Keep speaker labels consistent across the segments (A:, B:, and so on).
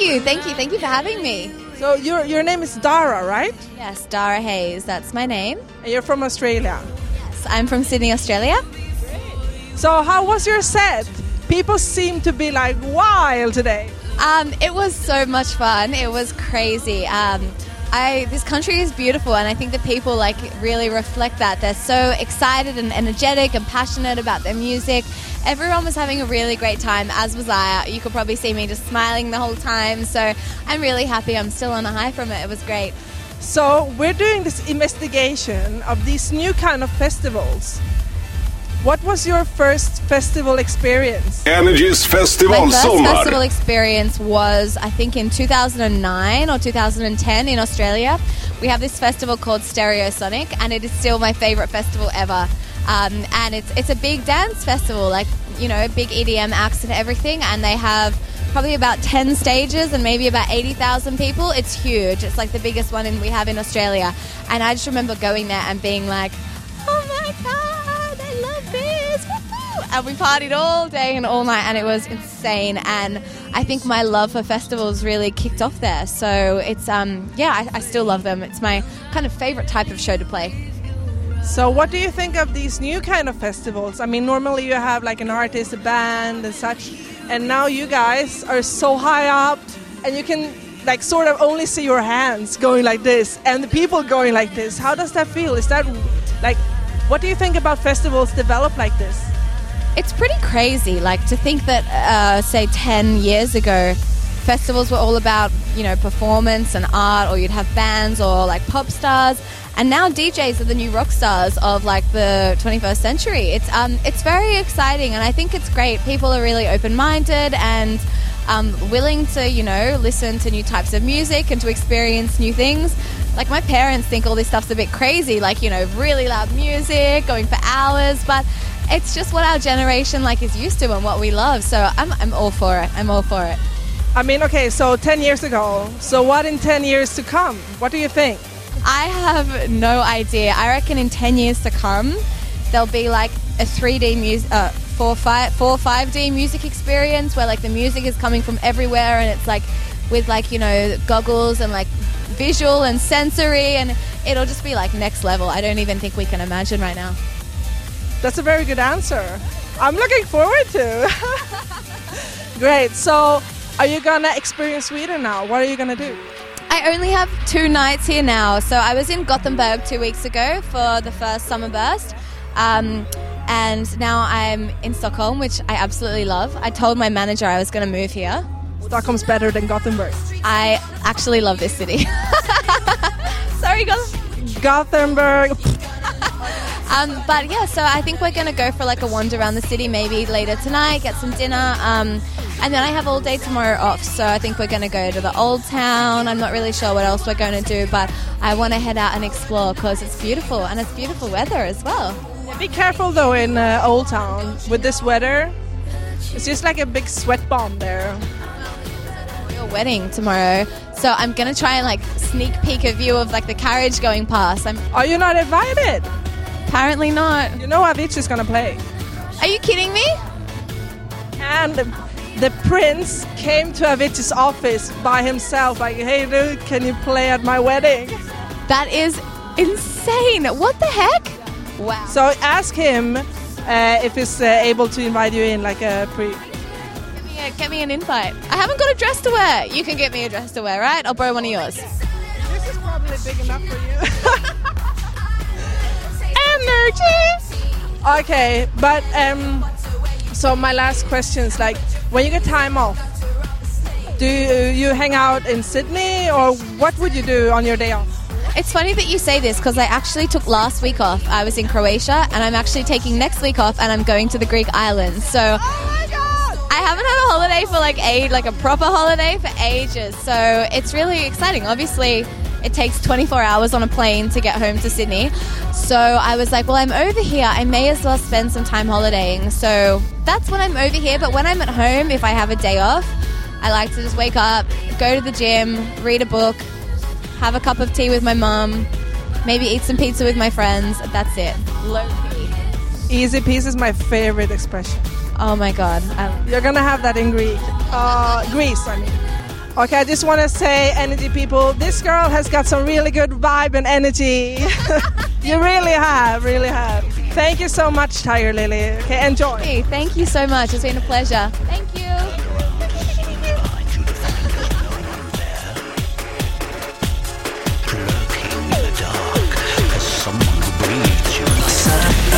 A: you, thank you, thank you for having me.
B: So your your name is Dara, right?
A: Yes, Dara Hayes, that's my name.
B: And you're from Australia.
A: Yes, I'm from Sydney, Australia.
B: So how was your set? People seem to be like wild today.
A: Um, it was so much fun. It was crazy. Um, I, this country is beautiful, and I think the people like really reflect that. They're so excited and energetic and passionate about their music. Everyone was having a really great time, as was I. You could probably see me just smiling the whole time. So I'm really happy. I'm still on a high from it. It was great.
B: So we're doing this investigation of these new kind of festivals. What was your first festival experience?
C: Energys Festival
A: My first
C: Sommar.
A: festival experience was, I think, in 2009 or 2010 in Australia. We have this festival called Stereosonic, and it is still my favorite festival ever. Um, and it's it's a big dance festival, like you know, big EDM acts and everything. And they have probably about 10 stages and maybe about 80,000 people. It's huge. It's like the biggest one in, we have in Australia. And I just remember going there and being like, oh my god, I love this. Woo-hoo!" And we partied all day and all night, and it was insane. And I think my love for festivals really kicked off there. So it's, um, yeah, I, I still love them. It's my kind of favorite type of show to play.
B: So what do you think of these new kind of festivals? I mean, normally you have like an artist, a band, and such, and now you guys are so high up, and you can like sort of only see your hands going like this, and the people going like this. How does that feel? Is that like, what do you think about festivals develop like this?
A: It's pretty crazy, like to think that, uh, say, 10 years ago, festivals were all about, you know, performance and art, or you'd have bands or like pop stars. And now DJs are the new rock stars of like the 21st century. It's um, it's very exciting, and I think it's great. People are really open-minded and um, willing to, you know, listen to new types of music and to experience new things. Like my parents think all this stuff's a bit crazy, like you know, really loud music, going for hours, but it's just what our generation like is used to and what we love. So I'm, I'm all for it. I'm all for it.
B: I mean, okay, so 10 years ago. So what in 10 years to come? What do you think?
A: I have no idea. I reckon in 10 years to come, there'll be like a 3D music, uh, 4 5 4 5D music experience where like the music is coming from everywhere and it's like with like, you know, goggles and like visual and sensory and it'll just be like next level. I don't even think we can imagine right now.
B: That's a very good answer. I'm looking forward to. Great. So, are you gonna experience Sweden now? What are you gonna do?
A: I only have two nights here now. So I was in Gothenburg two weeks ago for the first Summerburst. Um, and now I'm in Stockholm, which I absolutely love. I told my manager I was going to move here.
B: Stockholm's better than Gothenburg.
A: I actually love this city. Sorry, Goth-
B: Gothenburg.
A: Um, but yeah, so I think we're going to go for like a wander around the city maybe later tonight, get some dinner. Um, and then I have all day tomorrow off, so I think we're going to go to the old town. I'm not really sure what else we're going to do, but I want to head out and explore because it's beautiful and it's beautiful weather as well.
B: Be careful though in uh, Old Town with this weather. It's just like a big sweat bomb there.
A: Your wedding tomorrow, so I'm going to try and like sneak peek a view of like the carriage going past. I'm
B: Are you not invited?
A: Apparently not.
B: You know Avicii is gonna play.
A: Are you kidding me?
B: And the prince came to Avicii's office by himself, like, hey dude, can you play at my wedding?
A: That is insane. What the heck? Wow.
B: So ask him uh, if he's uh, able to invite you in, like a pre.
A: Get me, a, get me an invite. I haven't got a dress to wear. You can get me a dress to wear, right? I'll borrow one of yours.
B: This is probably big enough for you. Okay, but um, so my last question is like, when you get time off, do you hang out in Sydney or what would you do on your day off?
A: It's funny that you say this because I actually took last week off. I was in Croatia and I'm actually taking next week off and I'm going to the Greek islands. So I haven't had a holiday for like a like a proper holiday for ages. So it's really exciting. Obviously, it takes 24 hours on a plane to get home to Sydney. So I was like, well, I'm over here. I may as well spend some time holidaying. So that's when I'm over here. But when I'm at home, if I have a day off, I like to just wake up, go to the gym, read a book, have a cup of tea with my mum, maybe eat some pizza with my friends. That's it. Low key.
B: Easy peasy is my favorite expression.
A: Oh my god. I,
B: You're gonna have that in Greek. Uh, Greece, I mean. Okay, I just want to say, energy people, this girl has got some really good vibe and energy. you really have, really have. Thank you so much, Tiger Lily. Okay, enjoy.
A: Hey, thank you so much. It's been a pleasure. Thank you.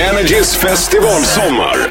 C: Energys festivalsommar.